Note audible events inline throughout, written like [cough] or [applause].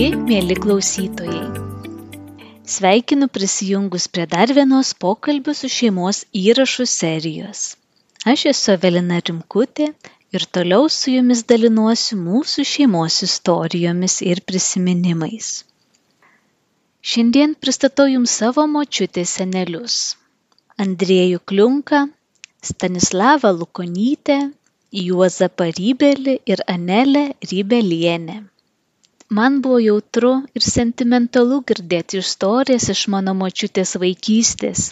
Sveiki, mėly klausytojai. Sveikinu prisijungus prie dar vienos pokalbių su šeimos įrašų serijos. Aš esu Evelina Rimkutė ir toliau su jumis dalinuosiu mūsų šeimos istorijomis ir prisiminimais. Šiandien pristatau jums savo močiutės senelius. Andriejų Kliunką, Stanislavą Lukonytę, Juozapą Rybelį ir Anelę Rybelienę. Man buvo jautru ir sentimentalu girdėti istorijas iš mano močiutės vaikystės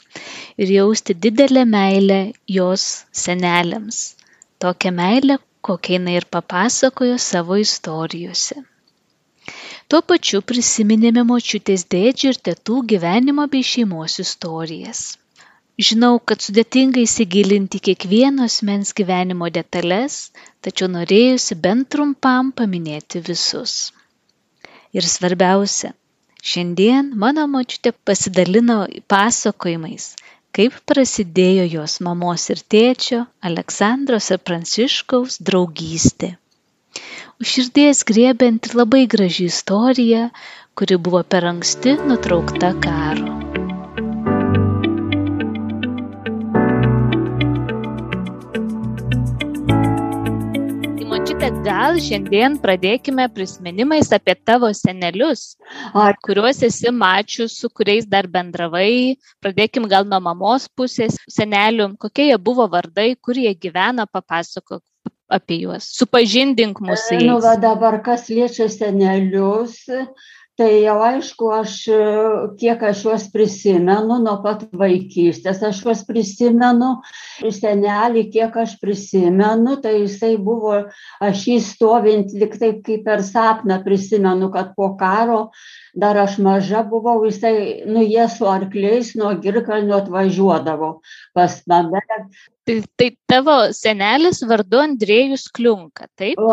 ir jausti didelę meilę jos seneliams. Tokią meilę, kokią jinai ir papasakojo savo istorijose. Tuo pačiu prisiminėme močiutės dėdžių ir tėtų gyvenimo bei šeimos istorijas. Žinau, kad sudėtinga įsigilinti kiekvienos mens gyvenimo detalės, tačiau norėjusi bent trumpam paminėti visus. Ir svarbiausia, šiandien mano močiutė pasidalino pasakojimais, kaip prasidėjo jos mamos ir tėčio Aleksandros ir Pranciškaus draugystė. Už širdies grėbent labai graži istorija, kuri buvo per anksti nutraukta karo. Gal šiandien pradėkime prisiminimais apie tavo senelius, kuriuos esi mačius, su kuriais dar bendravai. Pradėkim gal nuo mamos pusės senelių, kokie jie buvo vardai, kur jie gyvena, papasakok apie juos, supažindink mūsų. Nu, va dabar kas liečia senelius, tai jau aišku aš kiek aš juos prisimenu nuo pat vaikystės aš juos prisimenu senelį kiek aš prisimenu tai jisai buvo aš jį stovint lyg taip kaip per sapną prisimenu kad po karo dar aš maža buvau jisai nu jie su arkliais nuo girkalnio atvažiuodavo pas mane Tai, tai tavo senelis vardu Andrėjus Kliunka, taip? O,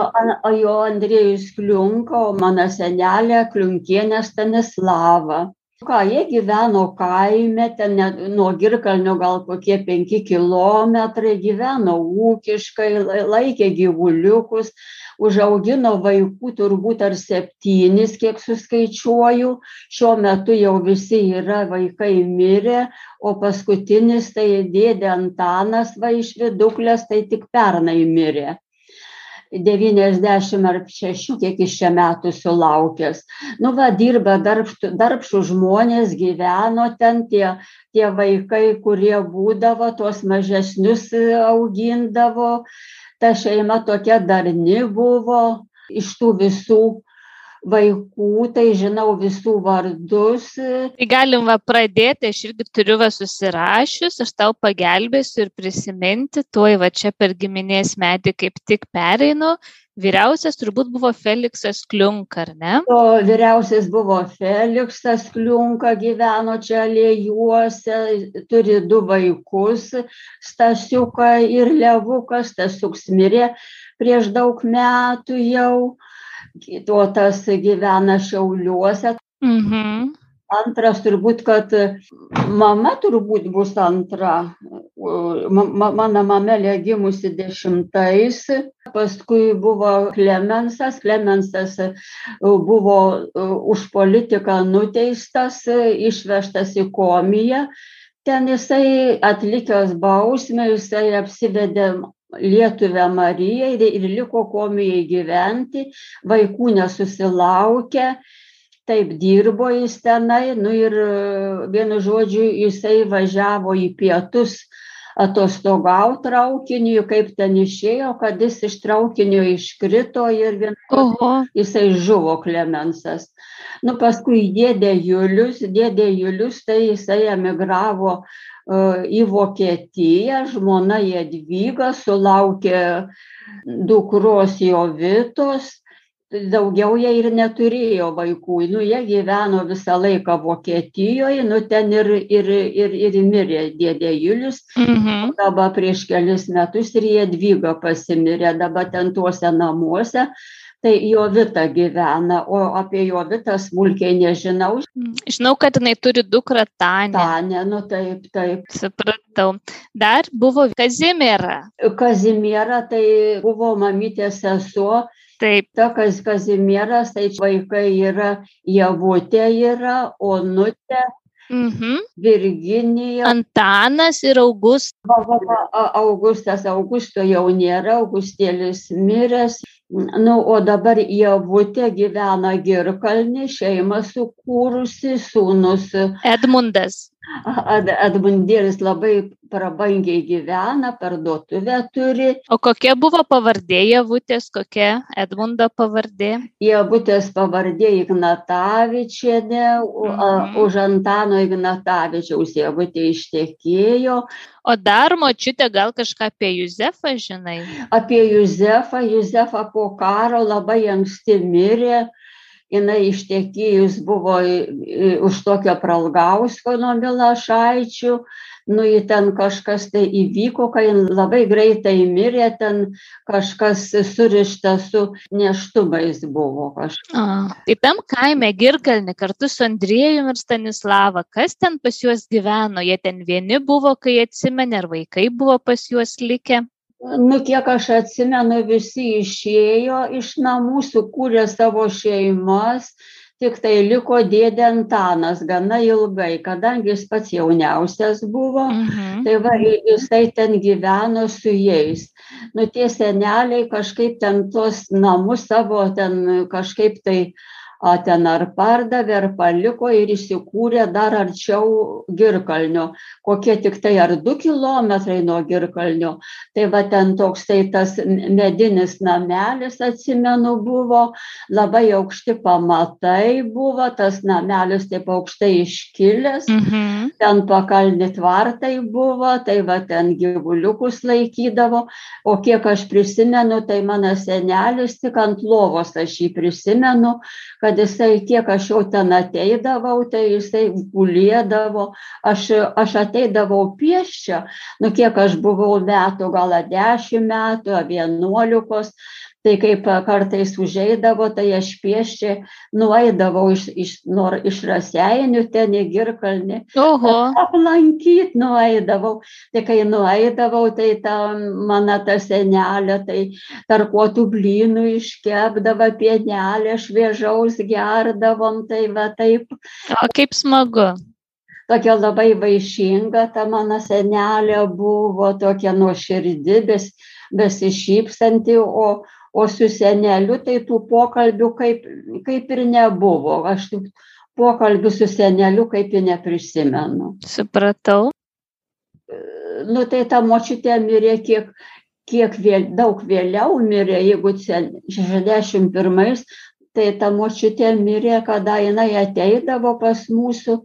o jo Andrėjus Kliunka, o mano senelė Kliunkienė Stanislava. Ką, jie gyveno kaime, ten net, nuo Girkalnio gal kokie penki kilometrai, gyveno ūkiškai, laikė gyvuliukus, užaugino vaikų turbūt ar septynis, kiek suskaičiuoju. Šiuo metu jau visi yra vaikai mirę, o paskutinis tai dėdė Antanas va iš viduklės, tai tik pernai mirė. 90 ar 6, kiek iš čia metų sulaukęs. Nu, va, dirba darbštų, darbštų žmonės, gyveno ten tie, tie vaikai, kurie būdavo, tuos mažesnius augindavo, ta šeima tokia darni buvo iš tų visų vaikų, tai žinau visų vardus. Tai galim va pradėti, aš irgi turiu va susirašius, aš tau pagelbėsiu ir prisiminti, tuoj va čia per giminės medį kaip tik pereinu. Vyriausias turbūt buvo Feliksas Kliunka, ar ne? O vyriausias buvo Feliksas Kliunka, gyveno čia lėjuose, turi du vaikus, Stasiuką ir Levukas, Stasiuks mirė prieš daug metų jau o tas gyvena Šiauliuose. Mhm. Antras turbūt, kad mama turbūt bus antra. Mano mamelė gimusi dešimtais, paskui buvo Klemensas. Klemensas buvo už politiką nuteistas, išvežtas į komiją. Ten jisai atlikęs bausmę, jisai apsivedė lietuvę Mariją ir, liko komijai gyventi, vaikų nesusilaukė, taip dirbo jis tenai, nu ir vienu žodžiu jisai važiavo į pietus atostogau traukiniu, kaip ten išėjo, kad jis iš traukinio iškrito ir vienu jisai žuvo Klemensas. Nu, paskui dėdė Julius, dėdė Julius, tai jisai emigravo į Vokietiją, žmona Jadvyga sulaukė dukros Jovitos, daugiau jie ir neturėjo vaikų, nu jie gyveno visą laiką Vokietijoje, nu ten ir, ir, ir, ir mirė dėdė Julius, Mhm. dabar prieš kelis metus ir Jadvyga pasimirė, dabar ten tuose namuose tai Jovita gyvena, o apie Jovitą smulkiai nežinau. Žinau, kad jinai turi dukrą Tanę. Tanė, nu taip, taip. Supratau. Dar buvo Kazimiera. Kazimiera tai buvo mamytės sesuo Taip. Ta, kas Kazimieras, tai vaikai yra, Javutė yra, Onutė, Mhm. Virginija. Antanas ir Augustas. Augustas, Augusto jau nėra, Augustėlis miręs. Nu, o dabar Javutė gyvena Girkalnį, šeimą sukūrusi, sūnus Edmundas. Ad- Edmundėlis labai prabangiai gyvena, parduotuvę turi. O kokia buvo pavardė Javutės, kokia Edmundo pavardė? Javutės pavardė a- Mhm. už Antano Ignatavičiaus Javutė ištekėjo. O dar močiutė gal kažką apie Juzefą žinai? Apie Juzefą, Juzefą po karo labai anksti mirė. Jis ištekėjus buvo už tokio pralgausko nuo Milašaičių. Nu, į ten kažkas tai įvyko, kai labai greitai mirė, ten kažkas surišta su neštumais buvo. Kažkas. Tai tam kaime Girkalni kartu su Andriejumi ir Stanislava, kas ten pas juos gyveno? Jie ten vieni buvo, kai atsimeni, ar vaikai buvo pas juos likę? Nu, kiek aš atsimenu, visi išėjo iš namų, sukūrė savo šeimas, tik tai liko dėdė Antanas gana ilgai, kadangi jis pats jauniausias buvo. Mhm. Tai va, jisai ten gyveno su jais. Nu, tie seneliai kažkaip ten tuos namus savo ten kažkaip tai a, ten ar pardavė, ar paliko ir įsikūrė dar arčiau Girkalnio. Kokie tik tai ar du kilometrai nuo Girkalnio. Tai va ten toks tai tas medinis namelis, atsimenu, buvo, labai aukšti pamatai buvo, tas namelis taip aukštai iškilęs Mhm. ten pakalni tvartai buvo, tai va ten gyvuliukus laikydavo, o kiek aš prisimenu, tai mano senelis tik ant lovos aš jį prisimenu, kad jisai, kiek aš jau ten ateidavau, tai jisai gulėdavo, aš, aš ateidavau pieščia, nu kiek aš buvau metų, gal dešimt metų, vienuolikos, tai kaip kartais užeidavo, tai aš pieščia nueidavau iš, iš, nor, iš raseinių ten į girkalnį Oho. aplankyt nueidavau. Tai kai nueidavau, tai ta mano ta senelė, tai tarkuotų blynų iškepdavo pienelę, šviežaus gerdavom, tai va taip. O kaip smagu. Tokia labai vaišinga ta mano senelė buvo, tokia nuoširdi, bes, besišypsanti, o, o su seneliu tai tų pokalbių kaip, kaip ir nebuvo. Aš tų pokalbių su seneliu kaip ir neprisimenu. Supratau. nu tai ta močiutė mirė kiek, kiek vėl, daug vėliau mirė, jeigu čia 61, tai ta močiutė mirė, kada jinai ateidavo pas mūsų,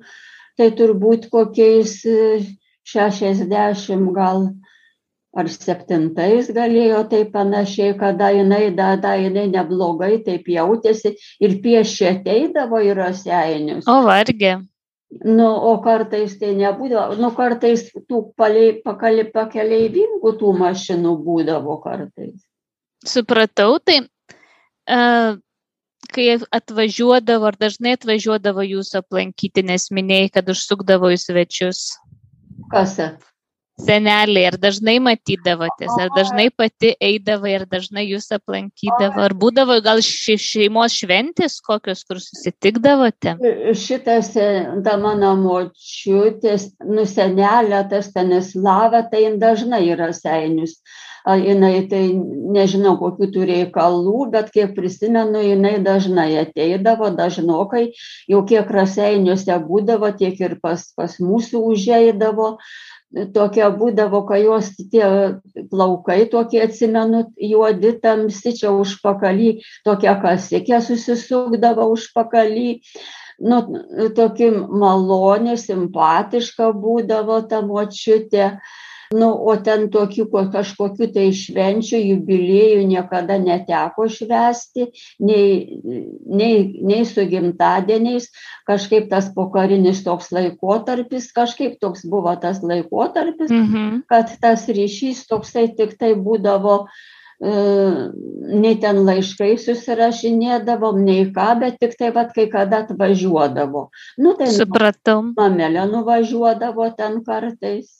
tai turbūt kokiais e, 60 gal ar septintais galėjo tai panašiai, kada jinai, da, da, jinai neblogai taip jautėsi ir piešė ateidavo į raseinius. O vargė. Nu, o kartais tai nebūdavo, nu, kartais tų palei, pakali, pakeleivingų tų mašinų būdavo kartais. Supratau, tai uh, kai atvažiuodavo, ar dažnai atvažiuodavo jūsų aplankyti, nes minėjai, kad užsukdavo į svečius. Kas? Seneliai, ar dažnai matydavotės, ar dažnai pati eidavai, ar dažnai jūs aplankydavo, ar būdavo gal še- šeimos šventės kokios, kur susitikdavote? Šitas, e, ta mano močiutės, nu, senelė, tas Stanislava, tai jin dažnai yra seinius. Jinai tai nežinau, kokiu tų reikalų, bet kiek prisimenu, jinai dažnai ateidavo, dažnokai, jau kiek raseiniuose būdavo, tiek ir pas, pas mūsų užeidavo. Tokia būdavo, kai jos tie plaukai tokie atsimenu, juodi tamsi čia užpakalį, tokia kasikė susisukdavo užpakalį. Nu, tokia malonė, simpatiška būdavo ta močiutė. Nu, o ten tokių ko- kažkokių tai švenčių, jubiliejų niekada neteko švesti, nei, nei, nei su gimtadieniais. Kažkaip tas pokarinis toks laikotarpis, kažkaip toks buvo tas laikotarpis, Mhm. kad tas ryšys toksai tik tai būdavo, e, nei ten laiškai susirašinėdavom, nei ką, bet tik tai vad kai kada atvažiuodavo. Nu, tai Supratau. mamelė nuvažiuodavo ten kartais.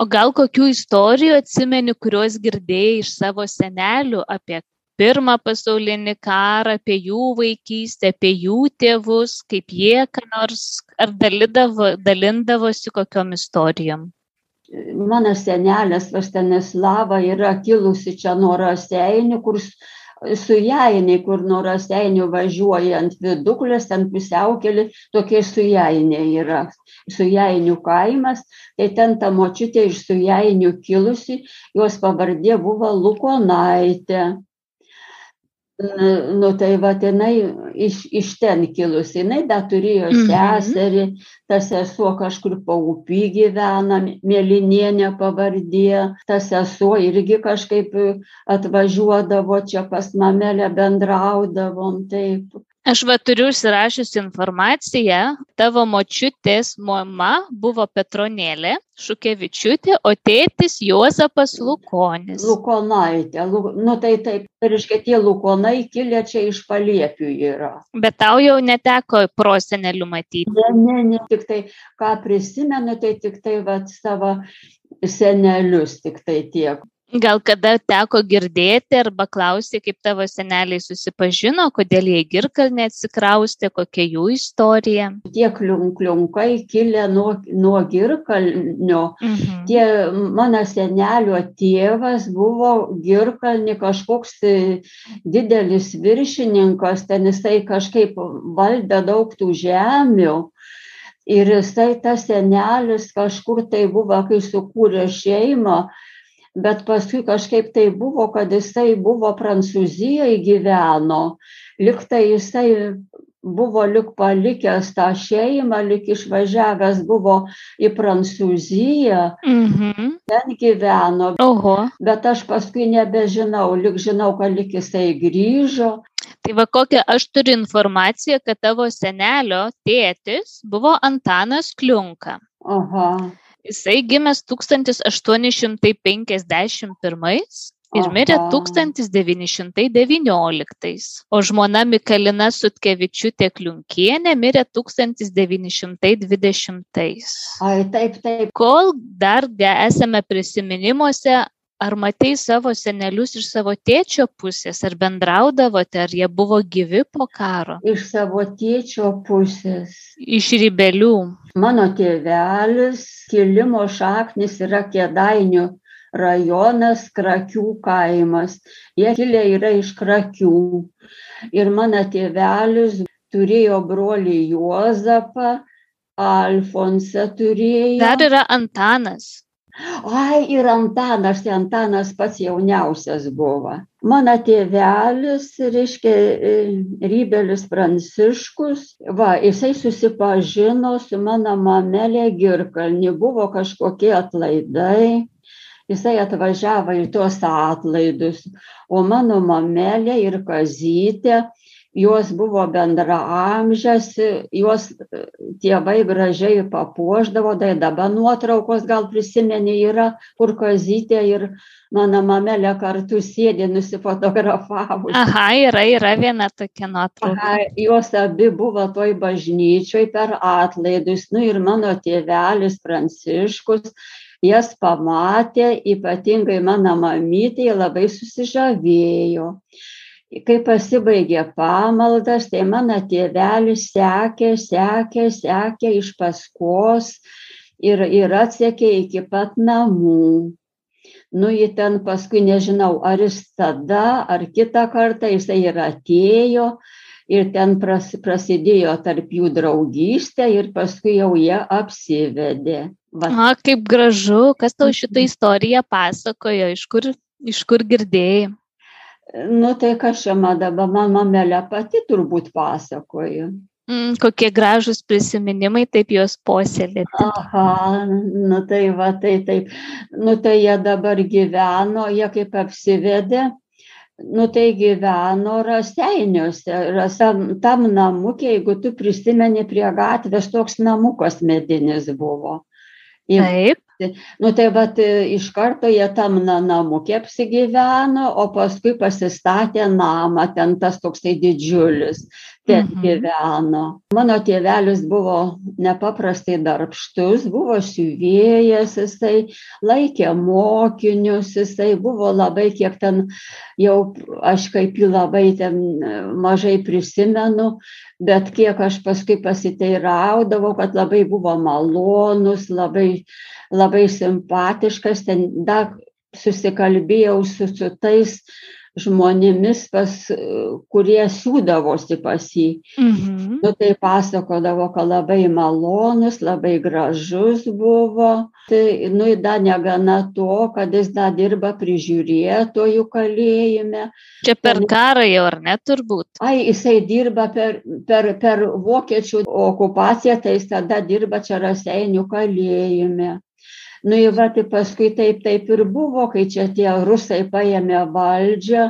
O gal kokių istorijų atsimeni, kuriuos girdėjai iš savo senelių apie pirmą pasaulinį karą, apie jų vaikystę, apie jų tėvus, kaip jie ką nors ar dalindavo, dalindavosi kokiom istorijom. Mano senelės Vastanislava yra kilusi čia nuo Raseinių, kur sujainiai, kur nuo Raseinių važiuojant viduklės, ten pusiaukelį, tokie sujainiai yra. Sujainių kaimas, tai ten ta močiutė iš sujainių kilusi, jos pavardė buvo Lukonaitė nu tai vat jinai iš iš ten kilusi jinai dar turėjo Mhm. seserį ta sesuo kažkur paupy gyvena mėlynienė pavardė ta sesuo irgi kažkaip atvažiuodavo čia pas mamelę bendraudavom taip Aš va turiu užsirašiusi informaciją, tavo močiutės mama buvo Petronėlė Šukevičiūtė, o tėtis Juozapas Lukonis. lukonaitė lu nu tai taip reiškia tie lukonai kilę čia iš paliepių yra Bet tau jau neteko prosenelių matyti. ne ne ne tiktai ką prisimenu tai tiktai vat savo senelius tiktai tiek Gal kada teko girdėti arba klausyti, kaip tavo seneliai susipažino, kodėl jie į girkalnį atsikraustė, kokia jų istorija. tie kliun kliunkai kilę nuo nuo girkalnio Mhm. tie mano senelio tėvas buvo girkalny kažkoks tai didelis viršininkas ten jisai kažkaip valdė daug tų žemių ir jisai tas senelis kažkur tai buvo kai sukūrė šeimą bet paskui kažkaip tai buvo kad jisai buvo prancūzijoj gyveno lyg tai jisai buvo lyg palikęs tą šeimą lyg išvažiavęs buvo į prancūziją Mhm. ten gyveno Oho. bet aš paskui nebežinau lyg žinau kad lyg jisai grįžo Tai va kokią aš turiu informaciją, kad tavo senelio tėtis buvo Antanas Kliunka. aha Jisai gimęs 1851 ir mirė Aha. 1919. O žmona Mikalina Sutkevičiūtė Kliunkienė mirė 1920. ai taip taip Kol dar esame prisiminimuose, ar matei savo senelius iš savo tėčio pusės, ar bendraudavote, ar jie buvo gyvi po karo, iš savo tėčio pusės. Iš ribelių. mano tėvelis kilimo šaknis yra kėdainių rajonas krakių kaimas. Jie kilę yra iš krakių. Ir mano tėvelis turėjo brolį juozapą alfonsą turėjo. Dar yra Antanas. Ai, ir Antanas, tai Antanas pats jauniausias buvo. Mano tėvelis, reiškia, e, Rybelis Pranciškus, va, jisai susipažino su mano mamelė Girkalni, buvo kažkokie atlaidai, jisai atvažiavo į tuos atlaidus, o mano mamelė ir kazytė, jos buvo bendraamžės, jos e, tėvai gražiai papuošdavo, tai dabar nuotraukos gal prisimeni yra, kur kazytė ir mano mamelė kartu sėdė nusifotografavus. Aha, yra, yra viena tokia nuotrauka. Aha, jos abi buvo toj bažnyčioj per atlaidus, nu ir mano tėvelis Pranciškus, jas pamatė, ypatingai mano mamytė labai susižavėjo. Kai pasibaigė pamaldas, tai mano tėvelis sekė, sekė, sekė iš paskos ir, ir atsekė iki pat namų. Nu, jį ten paskui nežinau, ar jis tada, ar kitą kartą jisai ir atėjo ir ten pras, prasidėjo tarp jų draugystė ir paskui jau jie apsivedė. Va, A, kaip gražu, kas tau šitą istoriją pasakojo, iš kur, iš kur girdėjai. Nu tai kas čia man dabar, man mamelė pati turbūt pasakojo. Mm, kokie gražūs prisiminimai, taip juos puoselėti. Aha, nu tai va, tai taip. Nu tai jie dabar gyveno, jie kaip apsivedė, nu tai gyveno raseiniuose, rasam, tam namukė, jeigu tu prisimeni prie gatvės, toks namukas medinis buvo. Taip. Nu tai va, iš karto jie tam na, namukė apsigyveno, o paskui pasistatė namą, ten tas toksai didžiulis. Ten mhm. gyveno. Mano tėvelis buvo nepaprastai darbštus, buvo siuvėjas, jisai laikė mokinius, jisai buvo labai, kiek ten jau aš kaip jį labai ten mažai prisimenu, bet kiek aš paskui pasiteiraudavau, kad labai buvo malonus, labai, labai simpatiškas, ten dar susikalbėjau su, su tais žmonėmis, pas, kurie siūdavosi pas jį. Mhm. Nu, tai pasakodavo, kad labai malonus, labai gražus buvo. Tai, nu, dar negana to, kad jis dar dirba prižiūrėtojų kalėjime. Čia per karą jau, ar ne, turbūt? Ai, jisai dirba per, per, per vokiečių okupaciją, tai jis tada dirba čia Raseinių kalėjime nu ir va tai paskui taip taip ir buvo kai čia tie rusai paėmė valdžią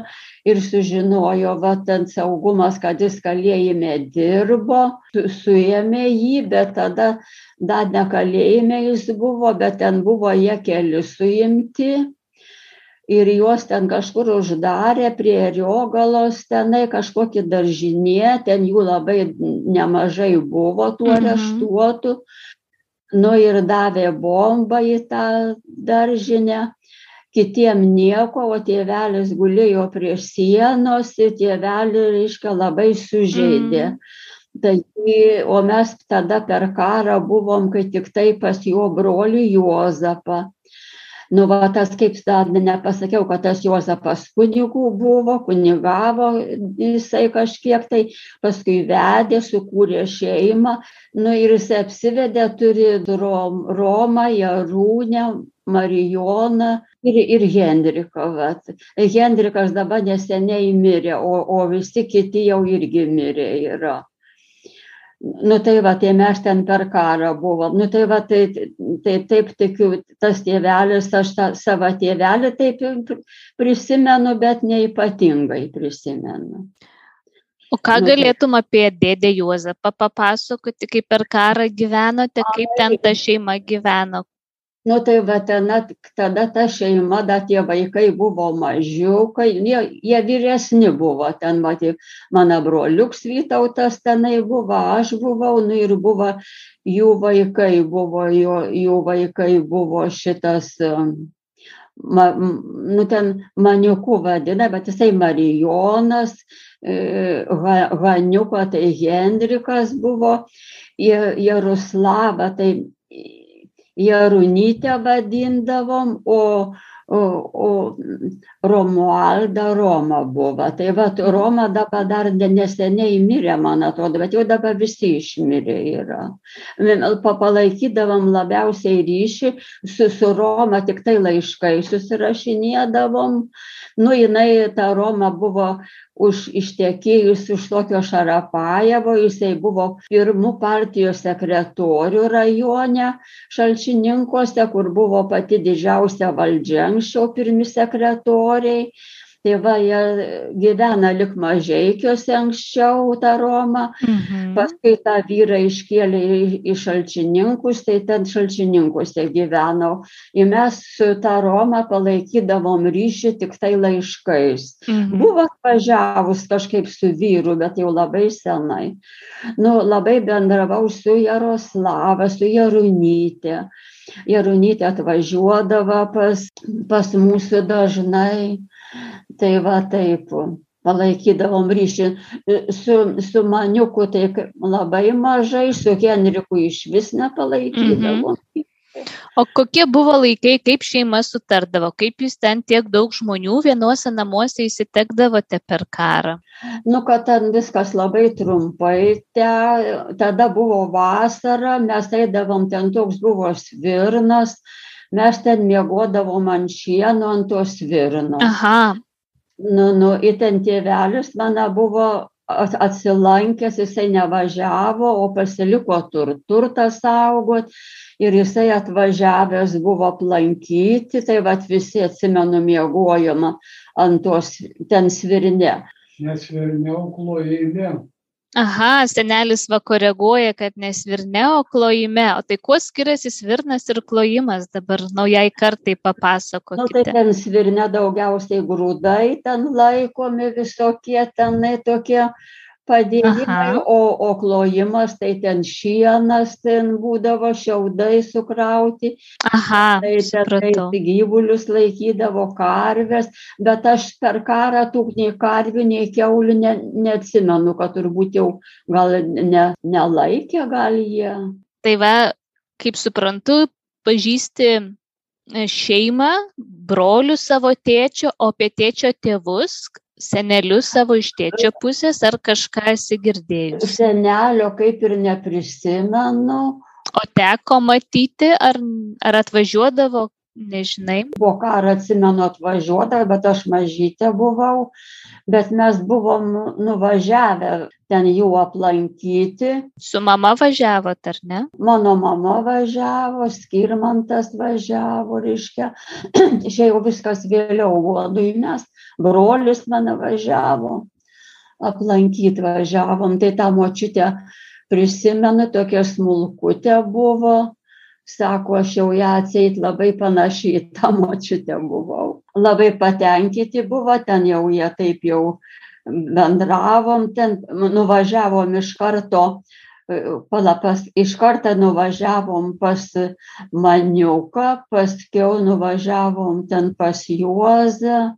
ir sužinojo va ten saugumas kad jis kalėjime dirbo suėmė jį bet tada dar ne kalėjime jis buvo bet ten buvo jie keli suimti ir juos ten kažkur uždarė prie Riogalos tenai kažkokį daržinė, ten jų labai nemažai buvo tų mhm. Nu ir davė bombą į tą daržinę, kitiem nieko, o tėvelis gulėjo prie sienos ir tėvelį, reiškia, labai sužeidė. Mm. Tai, o mes tada per karą buvom, kai tik tai pas jo brolių Juozapą nu va tas kaip dar nepasakiau, kad tas Juozapas kunigų buvo, kunigavo jisai kažkiek tai, paskui vedė, sukūrė šeimą, nu ir jisai apsivedė, turi Rom, Romą, Jarūnę, Marijoną ir, ir Hendriką. Vat. Hendrikas dabar neseniai mirė, o, o visi kiti jau irgi mirė yra nu tai va, tai mes ten per karą buvom. Nu tai va, tai, tai taip tikiu, tas tėvelis, aš tą savo tėvelį taip prisimenu, bet neipatingai prisimenu. O ką nu, galėtum apie dėdę Juozapą papasakoti, kaip per karą gyvenote, kaip ten ta šeima gyveno, nu tai va tena tada ta šeima dar tie vaikai buvo mažiukai jie jie vyresni buvo ten matyt mano broliuks vytautas tenai buvo aš buvau nu ir buvo jų vaikai buvo jo jų vaikai buvo šitas ma, nu ten maniuku vadina, bet jisai Marijonas, e, Haniuko tai Hendrikas buvo, Jaroslava tai Jarunytę vadindavom, o, o, o Romualda Roma buvo. Tai va, Roma dabar dar neseniai mirė, man atrodo, bet jau dabar visi išmirė yra. Palaikydavom labiausiai ryšį su, su Roma, tik tai laiškai susirašinėdavom. Nu, jinai, ta Roma buvo už ištekėjus už tokio Šarapajevo, jisai buvo pirmų partijos sekretorių rajone Šalčininkuose, kur buvo pati didžiausia valdžia anksčiau pirmi sekretoriai tai va jie gyvena lik mažeikiuose anksčiau tą Romą, mhm. paskui tą vyrą iškėlė į šalčininkus, tai ten šalčininkuose gyvenau. Ir mes su tą Romą palaikydavom ryšį tik tai laiškais. Mhm. Buvo atvažiavus kažkaip su vyru, bet jau labai senai. Nu, labai bendravau su Jaroslava, su Jarunytė. Jarunytė atvažiuodavo pas, pas mūsų dažnai Tai va taip, palaikydavom ryšį su, su maniuku, tai labai mažai, su Henriku iš vis nepalaikydavom. Mhm. O kokie buvo laikai, kaip šeima sutardavo, kaip jūs ten tiek daug žmonių vienuose namuose įsitekdavote per karą? Nu, kad ten viskas labai trumpai, te, tada buvo vasara, mes eidavom, ten toks buvo svirnas, mes ten miegodavom ant šieno ant tos svirnos. Aha, nu nu ir ten tėvelis mano buvo atsilankęs jisai nevažiavo o pasiliko tur turtą saugot ir jisai atvažiavęs buvo aplankyti tai vat visi atsimenu miegojom ant tos ten svirne. Ne svirne o klojime aha senelis va koreguoja kad ne svirne o klojime. O tai kuo skiriasi svirnas ir klojimas dabar? Naujai kartai papasakokite. nu tai ten svirne daugiausiai grūdai ten laikomi visokie tenai tokie padėjimai, o, o klojimas tai ten šienas, ten būdavo šiaudai sukrauti, Aha, tai ten tai gyvulius laikydavo karves, bet aš per karą tų nei karvių, nei keulių ne, neatsimenu, kad turbūt jau gal ne, nelaikė, gal jie. Tai va, kaip suprantu, pažįsti e, šeimą, brolius savo tėčio, o apie tėčio tėvus, senelius savo iš tėčio pusės, ar kažką esi girdėjus? Senelio kaip ir neprisimenu, O teko matyti, ar, ar atvažiuodavo, nežinai. po karo atsimenu atvažiuota, bet aš mažytė buvau, bet mes buvom nuvažiavę ten jų aplankyti. Su mama važiavot, ar ne? Mano mama važiavo, Skirmantas važiavo, reiškia, [clears throat] čia jau viskas vėliau buvo duinas, brolis mano važiavo, aplankyti važiavom, tai tą močiutę prisimenu, tokia smulkutė buvo, sako, aš jau ją atseit labai panašiai į tą močiutę buvau. Labai patenkinti buvo, ten jau jie taip jau bendravom, ten nuvažiavom iš karto, palapas, iš karto nuvažiavom pas Maniuką, paskiau nuvažiavom ten pas Juozą,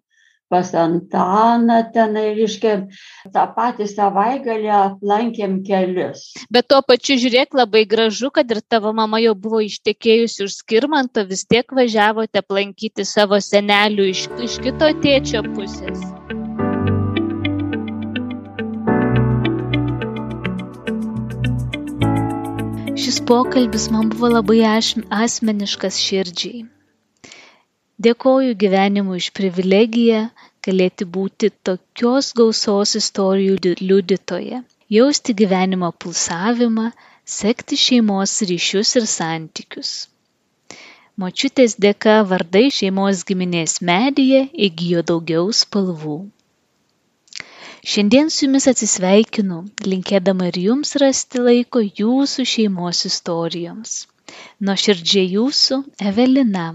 pas Antaną, ten, reiškia, tą patį savaitgalį aplankėm kelius. Bet tuo pačiu žiūrėk labai gražu, kad ir tavo mama jau buvo ištekėjusi už skirmanto, vis tiek važiavote aplankyti savo senelių iš, iš kito tėčio pusės. Šis pokalbis man buvo labai asmeniškas širdžiai. Dėkoju gyvenimui iš privilegiją galėti būti tokios gausos istorijų liu- liudytoje, jausti gyvenimo pulsavimą, sekti šeimos ryšius ir santykius. Močiutės dėka vardai šeimos giminės medyje įgyjo daugiau spalvų. Šiandien su jumis atsisveikinu, linkėdama ir jums rasti laiko jūsų šeimos istorijoms. Nuo širdžiai jūsų Evelina.